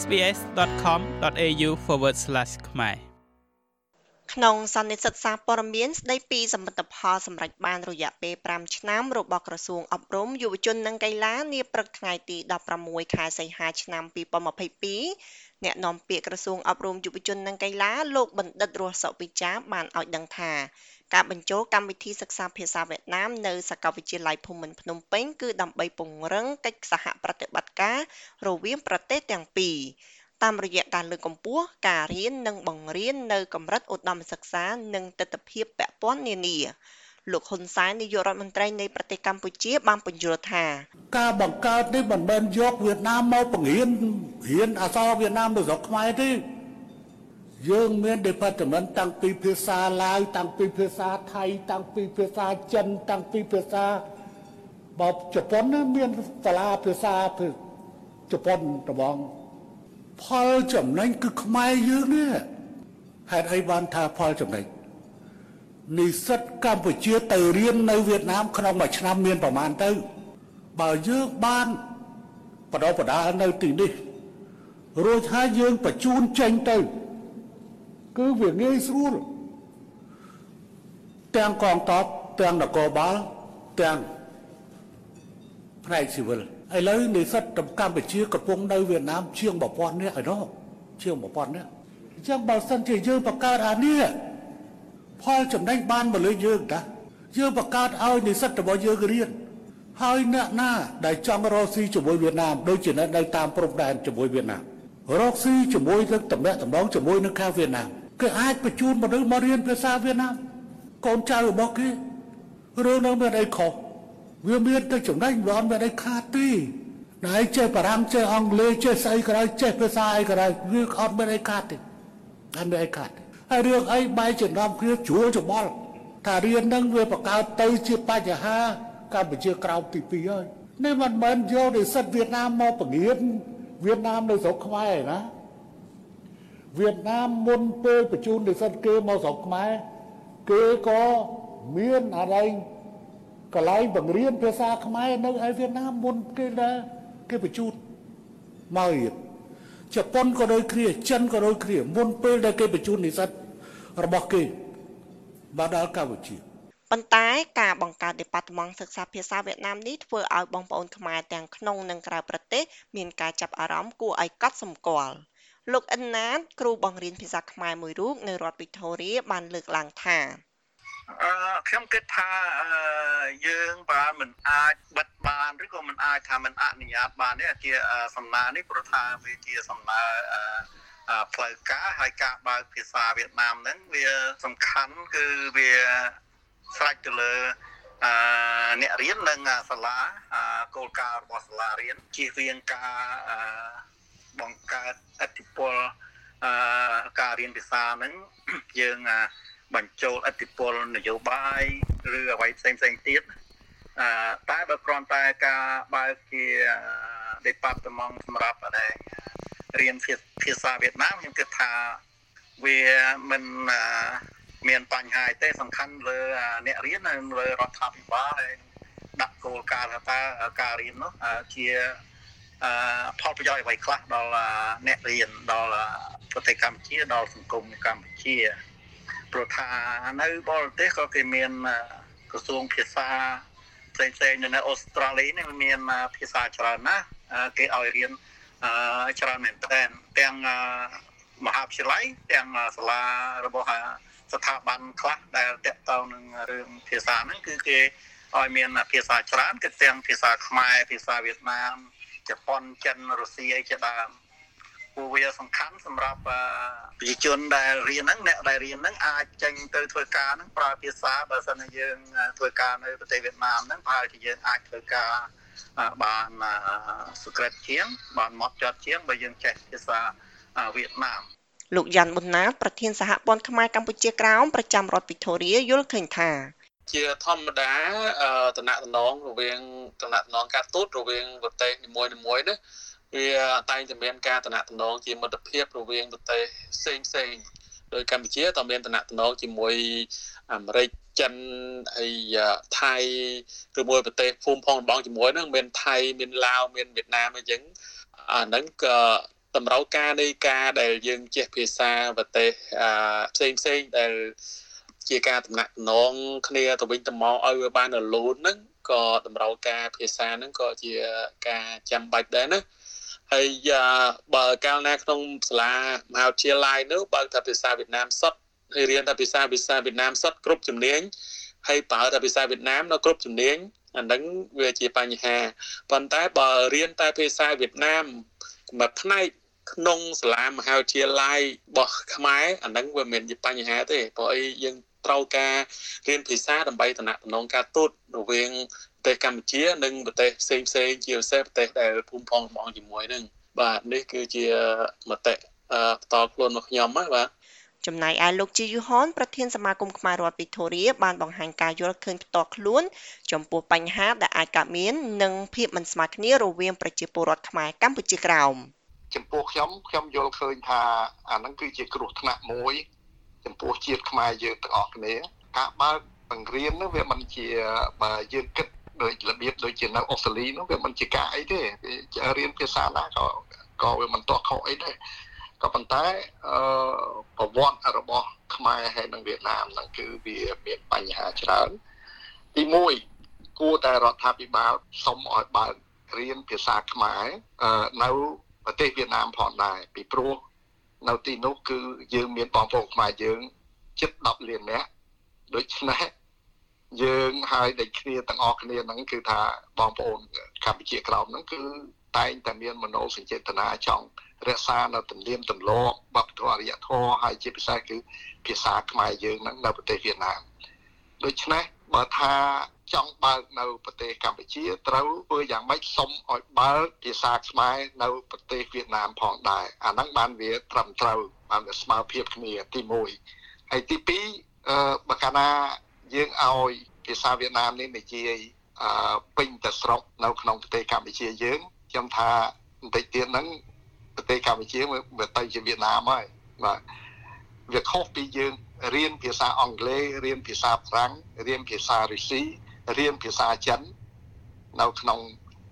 sbs.com.au/ ខ្មែរក្នុងសន្និសីទសារព័ត៌មានស្ដីពីសមិទ្ធផលសម្រេចបានរយៈពេល5ឆ្នាំរបស់ក្រសួងអប់រំយុវជននិងកីឡានាព្រឹកថ្ងៃទី16ខែសីហាឆ្នាំ2022អ្នកនាំពាក្យក្រសួងអប់រំយុវជននិងកីឡាលោកបណ្ឌិតរស់សុវិចាបានឲ្យដឹងថា ការបញ្ចូលកម្មវិធីសិក្សាភាសាវៀតណាមនៅសាកលវិទ្យាល័យភូមិន្ទភ្នំពេញ គឺដើម្បីពង្រឹងកិច្ចសហប្រតិបត្តិការរវាងប្រទេសទាំងពីរតាមរយៈការលើកកម្ពស់ការរៀននិងបង្រៀននៅកម្រិតឧត្តមសិក្សានិងទស្សនវិជ្ជាពាក់ព័ន្ធនានាលោកហ៊ុនសែននាយករដ្ឋមន្ត្រីនៃប្រទេសកម្ពុជាបានបញ្យល់ថា ការបង្កើតនេះមិនមែនយកវៀតណាមមកបង្រៀនរៀនអក្សរវៀតណាមនៅស្រុកខ្មែរទេ យើងមាន department តាំងពីភាសាឡាវតាំងពីភាសាថៃ តាំងពីភាសាចិន តាំងពីភាសាបបជប៉ុនមានសាលាភាសាជប៉ុនត្បងផលចំណេញគឺខ្មែរយើងនេះហេតុអីបានថាផលចំណេញនិស្សិតកម្ពុជាទៅរៀននៅវៀតណាម ក្នុងមួយឆ្នាំមានប្រមាណទៅ បើយើងបានបដិបដាលនៅទីនេះរួចហើយយើងបញ្ជូនចេញទៅ គឺវាងាយស្រួលទាំងកងទ័ពទាំងនគរបាលទាំងផ្នែកស៊ីវិលឥឡូវនិស្សិតកម្ពុជាកំពុងនៅវៀតណាមជាង1000នាក់ឯណោះជាង1000នាក់អញ្ចឹងបើសិនជាយើងបង្កើតអានេះផលចំណេញបានមកលើយើងតាយើងបង្កើតឲ្យនិស្សិតរបស់យើងរៀនហើយអ្នកណាដែលចង់រកស៊ីជាមួយវៀតណាមដូចជានៅតាមព្រំដែនជាមួយវៀតណាមរកស៊ីជាមួយនឹងតំណែងតំណងជាមួយនឹងខាងវៀតណាម គេអាចបញ្ជូនមនុស្សមករៀនភាសាវៀតណាមកូនចៅរបស់គេរឿងនោះមានអីខុសវាមានតែចំណេញវាអត់មានអីខាតទេណៃចេះបារាំងចេះអង់គ្លេសចេះស្អីក៏ដោយចេះភាសាអីក៏ដោយវាអត់មានអីខាតទេអត់មានអីខាតហើយរឿងអីបែកចំណាំគ្នាជួលច្បល់ថារៀននឹងវាបង្កើតទៅជាបញ្ហាកម្ពុជាក្រោមទី2ហើយនេះមិនមែនយកនិស្សិតវៀតណាមមកបង្រៀនវៀតណាមនៅស្រុកខ្មែរណា វៀតណាមមុនពេលបញ្ជូននិស្សិតគេមកស្រុកខ្មែរគេក៏មានអរិញកន្លែងបង្រៀនភាសាខ្មែរនៅឯវៀតណាមមុនគេដែរគេបញ្ជូនមករៀនជប៉ុនក៏ដូចគ្នាចិនក៏ដូចគ្នាមុនពេលដែលគេបញ្ជូននិស្សិតរបស់គេមកដល់កម្ពុជាប៉ុន្តែការបង្កើត Department សិក្សាភាសាវៀតណាមនេះធ្វើឲ្យបងប្អូនខ្មែរទាំងក្នុងនិងក្រៅប្រទេសមានការចាប់អារម្មណ៍គួរឲ្យកត់សម្គាល់ លោកអិនណាតគ្រូបង្រៀនភាសាខ្មែរមួយរូបនៅរដ្ឋវីតូរីបានលើកឡើងថាអឺខ្ញុំគិតថាយើងបើមិនអាចបិទបានឬក៏មិនអាចថាមិនអនុញ្ញាតបាននេះជាសំណើនេះព្រោះថាវាជាសំណើផ្លូវការហើយការបើកភាសាវៀតណាមហ្នឹងវាសំខាន់គឺវាស្រេចទៅលើអឺអ្នករៀននិងសាលាគោលការណ៍របស់សាលារៀនជៀសវាងការ បង្កើតអធិពលអឺការរៀនភាសាហ្នឹងយើងបញ្ចូលអធិពលនយោបាយឬអ្វីផ្សេងផ្សេងទៀតអឺតែបើគ្រាន់តែការបើកជា department សម្រាប់ដែលរៀនភាសាវៀតណាមខ្ញុំគិតថាវាមិនមានបញ្ហាទេសំខាន់លើអ្នករៀននៅលើរដ្ឋាភិបាលហើយដាក់គោលការណ៍ថាការរៀននោះជា ផលប្រយោជន៍អ្វីខ្លះដល់អ្នករៀនដល់ប្រទេសកម្ពុជាដល់សង្គមកម្ពុជាព្រោះថានៅបរទេសក៏គេមានក្រសួងភាសាផ្សេងផ្សេងនៅអូស្ត្រាលីនេះមានភាសាច្រើនណាស់គេឲ្យរៀនច្រើនមែនទែនទាំងមហាវិទ្យាល័យទាំងសាលារបស់ស្ថាប័នខ្លះដែលតាក់ទងនឹងរឿងភាសាហ្នឹងគឺគេឲ្យមានភាសាច្រើនគឺទាំងភាសាខ្មែរភាសាវៀតណាម ជប៉ុនចិនរុស្ស៊ីអីជាដើមពួកវាសំខាន់សម្រាប់ប្រជាជនដែលរៀនហ្នឹងអ្នកដែលរៀនហ្នឹងអាចចេញទៅធ្វើការហ្នឹងប្រើភាសាបើសិនជាយើងធ្វើការនៅប្រទេសវៀតណាមហ្នឹងប្រហែលជាយើងអាចធ្វើការបានសុក្រិតជាងបានម៉ត់ចត់ជាងបើយើងចេះភាសាវៀតណាមលោកយ៉ាន់ប៊ុនណាតប្រធានសហព័ន្ធខ្មែរកម្ពុជាក្រោមប្រចាំរដ្ឋវិទូរីយល់ឃើញថា ជាធម្មតាតំណែងតំណងរវាងតំណែងតំណងការទូតរវាងប្រទេសនីមួយៗនេះវាតែងតែមានការតំណែងតំណងជាមិត្តភាពរវាងប្រទេសផ្សេងផ្សេងដោយកម្ពុជាតើមានតំណែងតំណងជាមួយអាមេរិកចិនហើយថៃឬមួយប្រទេសភូមិផងបងជាមួយនឹងមានថៃមានឡាវមានវៀតណាមអញ្ចឹងអាហ្នឹងក៏តម្រូវការនៃការដែលយើងចេះភាសាប្រទេសផ្សេងផ្សេងដែល ជាការតំណាក់តំណងគ្នាទៅវិញទៅមកឲ្យវាបានរលូនហ្នឹងក៏តម្រូវការភាសាហ្នឹងក៏ជាការចាំបាច់ដែរណាហើយបើកាលណាក្នុងសាលាមហាវិទ្យាល័យនោះបើថាភាសាវៀតណាមសុទ្ធហើយរៀនថាភាសាភាសាវៀតណាមសុទ្ធគ្រប់ជំនាញហើយប្រើថាភាសាវៀតណាមនៅគ្រប់ជំនាញអាហ្នឹងវាជាបញ្ហាប៉ុន្តែបើរៀនតែភាសាវៀតណាមមួយផ្នែកក្នុងសាលាមហាវិទ្យាល័យរបស់ខ្មែរអាហ្នឹងវាមិនជាបញ្ហាទេព្រោះអីយើង ត្រូវការរៀនភាសាដើម្បីតំណាក់តំណងការទូតរវាងប្រទេសកម្ពុជា និងប្រទេសផ្សេងផ្សេងជាពិសេសប្រទេសដែលភូមិផងបងជាមួយនឹងបាទនេះគឺជាមតិបន្តខ្លួនរបស់ខ្ញុំហ្នឹងបាទចំណែកឯលោកជីយូហនប្រធានសមាគមខ្មែររដ្ឋវីតូរីបានបង្ហាញការយល់ឃើញផ្ទាល់ខ្លួន ចំពោះបញ្ហាដែលអាចកើតមាននិងភាពមិនស្មើគ្នារវាងប្រជាពលរដ្ឋខ្មែរកម្ពុជាក្រោមចំពោះខ្ញុំខ្ញុំយល់ឃើញថាអានឹងគឺជាគ្រោះថ្នាក់មួយ ចំពោះជាតិខ្មែរយើងទាំងអស់គ្នាការបើកបង្រៀននោះវាមិនជាបើយើងគិតដោយរបៀបដូចជានៅអូស្ត្រាលីនោះវាមិនជាការអីទេរៀនភាសាណាក៏ក៏វាមិនទាស់ខុសអីដែរក៏ប៉ុន្តែអឺប្រវត្តិរបស់ខ្មែរហើយនិងវៀតណាមហ្នឹងគឺវាមានបញ្ហាច្រើនទី1គួរតែរដ្ឋាភិបាលសុំឲ្យបើករៀនភាសាខ្មែរនៅប្រទេសវៀតណាមផងដែរពីព្រោះ នៅទីនោះគឺយើងមានបងប្អូនខ្មែរយើងជិត10លាននាក់ដូច្នេះយើងហើយដូចគ្នាទាំងអស់គ្នាហ្នឹងគឺថាបងប្អូនកម្ពុជាក្រោមហ្នឹងគឺតែងតែមានមនោសញ្ចេតនាចង់រក្សានៅទំនៀមទម្លាប់វប្បធម៌អរិយធម៌ហើយជាពិសេសគឺភាសាខ្មែរយើងហ្នឹងនៅប្រទេសវៀតណាមដូច្នេះ បើថាចង់បើកនៅប្រទេសកម្ពុជាត្រូវធ្វើយ៉ាងម៉េចសុំឲ្យបើកភាសាខ្មែរនៅប្រទេសវៀតណាមផងដែរអាហ្នឹងបានវាត្រឹមត្រូវបានវាស្មើភាពគ្នាទី1ហើយទី2អឺបើកាលណាយើងឲ្យភាសាវៀតណាមនេះនិយាយអឺពេញទៅស្រុកនៅក្នុងប្រទេសកម្ពុជាយើងខ្ញុំថាបន្តិចទៀតហ្នឹងប្រទេសកម្ពុជាវាទៅជាវៀតណាមហើយបាទវាខុសពីយើង រៀនភាសាអង់គ្លេសរៀនភាសាហ្វ្រាំងរៀនភាសារុស្ស៊ីរៀនភាសាចិននៅក្នុង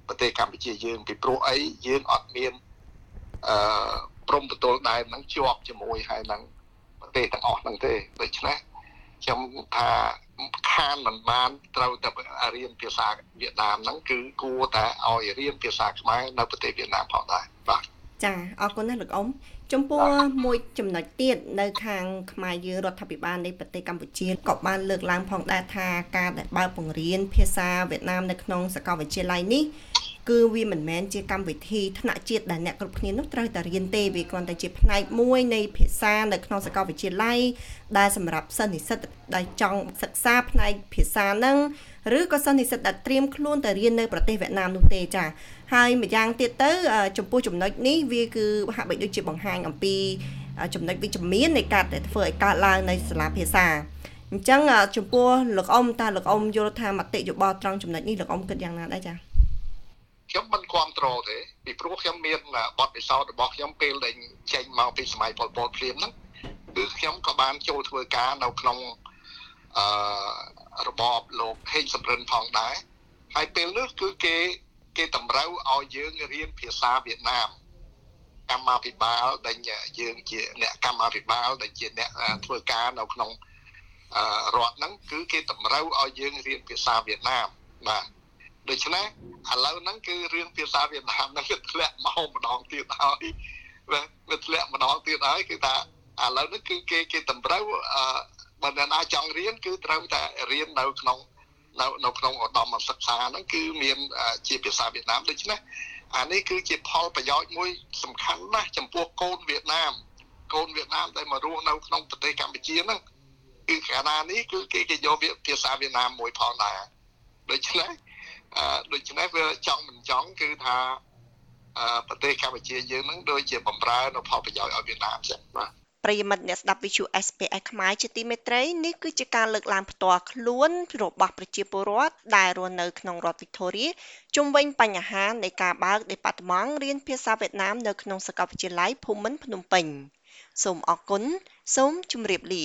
ប្រទេសកម្ពុជាយើងពីព្រោះអីយើងអត់មានអឺព្រំប្រទល់ដែនហ្នឹងជាប់ជាមួយហើយនឹងប្រទេសទាំងអស់ហ្នឹងទេដូច្នេះខ្ញុំថាខានមិនបានត្រូវតែរៀនភាសាវៀតណាមហ្នឹងគឺគួរតែឲ្យរៀនភាសាខ្មែរនៅប្រទេសវៀតណាមផងដែរបាទចាអរគុណណាស់លោកអ៊ំ ចំពោះមួយចំណុចទៀតនៅខាងខ្មែរយើងរដ្ឋាភិបាលនៃប្រទេសកម្ពុជាក៏បានលើកឡើងផងដែរថាការដែលបើកបង្រៀនភាសាវៀតណាមនៅក្នុងសាកលវិទ្យាល័យនេះ គឺវាមិនមែនជាកម្មវិធីថ្នាក់ជាតិដែលអ្នកគ្រប់គ្នានោះត្រូវតែរៀនទេវាគ្រាន់តែជាផ្នែកមួយនៃភាសានៅក្នុងសាកលវិទ្យាល័យដែលសម្រាប់សិស្សនិស្សិតដែលចង់សិក្សាផ្នែកភាសាហ្នឹងឬក៏សិស្សនិស្សិតដែលត្រៀមខ្លួនទៅរៀននៅប្រទេសវៀតណាមនោះទេចាហើយម្យ៉ាងទៀតទៅចំពោះចំណុចនេះវាគឺហាក់បីដូចជាបង្ហាញអំពីចំណុចវិជ្ជមាននៃការដែលធ្វើឲ្យកើតឡើងនៅសាលាភាសាអញ្ចឹងចំពោះលោកអ៊ំតើលោកអ៊ំយល់ថាមតិយោបល់ត្រង់ចំណុចនេះលោកអ៊ំគិតយ៉ាងណាដែរចា ខ្ញុំមិនគ្រប់គ្រងទេពីព្រោះខ្ញុំមានបទពិសោធន៍របស់ខ្ញុំពេលដែលចេញមកពីសម័យប៉ុលពតភ្លាមហ្នឹងគឺខ្ញុំក៏បានចូលធ្វើការនៅក្នុងអឺរបបលោកហេងសំរិនផងដែរហើយពេលនោះគឺគេគេតម្រូវឲ្យយើងរៀនភាសាវៀតណាមកម្មាភិបាលដែលយើងជាអ្នកកម្មាភិបាលដែលជាអ្នកធ្វើការនៅក្នុងរដ្ឋហ្នឹងគឺគេតម្រូវឲ្យយើងរៀនភាសាវៀតណាមបាទ ដូច្នេះឥឡូវហ្នឹងគឺរឿងភាសាវៀតណាមហ្នឹងវាធ្លាក់មកម្ដងទៀតហើយវាធ្លាក់ម្ដងទៀតហើយគឺថាឥឡូវនេះគឺគេគេតម្រូវបើអ្នកណាចង់រៀនគឺត្រូវតែរៀននៅក្នុងនៅនៅក្នុងឧត្តមសិក្សាហ្នឹងគឺមានជាភាសាវៀតណាមដូច្នេះអានេះគឺជាផលប្រយោជន៍មួយសំខាន់ណាស់ចំពោះកូនវៀតណាមកូនវៀតណាមដែលមករស់នៅក្នុងប្រទេសកម្ពុជាហ្នឹងគឺកាលណានេះគឺគេគេយកភាសាវៀតណាមមួយផងដែរដូច្នេះអឺ ដូច្នេះវាចង់មិនចង់គឺថាអឺប្រទេសកម្ពុជាយើងនឹងដូចជាបំរើនៅផលប្រយោជន៍ឲ្យវៀតណាមចឹងបាទប្រិយមិត្តអ្នកស្ដាប់វិទ្យុ SPS ខ្មែរជាទីមេត្រីនេះគឺជាការលើកឡើងផ្ទាល់ខ្លួនរបស់ប្រជាពលរដ្ឋដែលរស់នៅក្នុងរដ្ឋវីកតូរីជុំវិញបញ្ហានៃការបើកដេប៉ាតឺម៉ង់រៀនភាសាវៀតណាមនៅក្នុងសាកលវិទ្យាល័យភូមិន្ទភ្នំពេញ សូមអរគុណសូមជម្រាបលា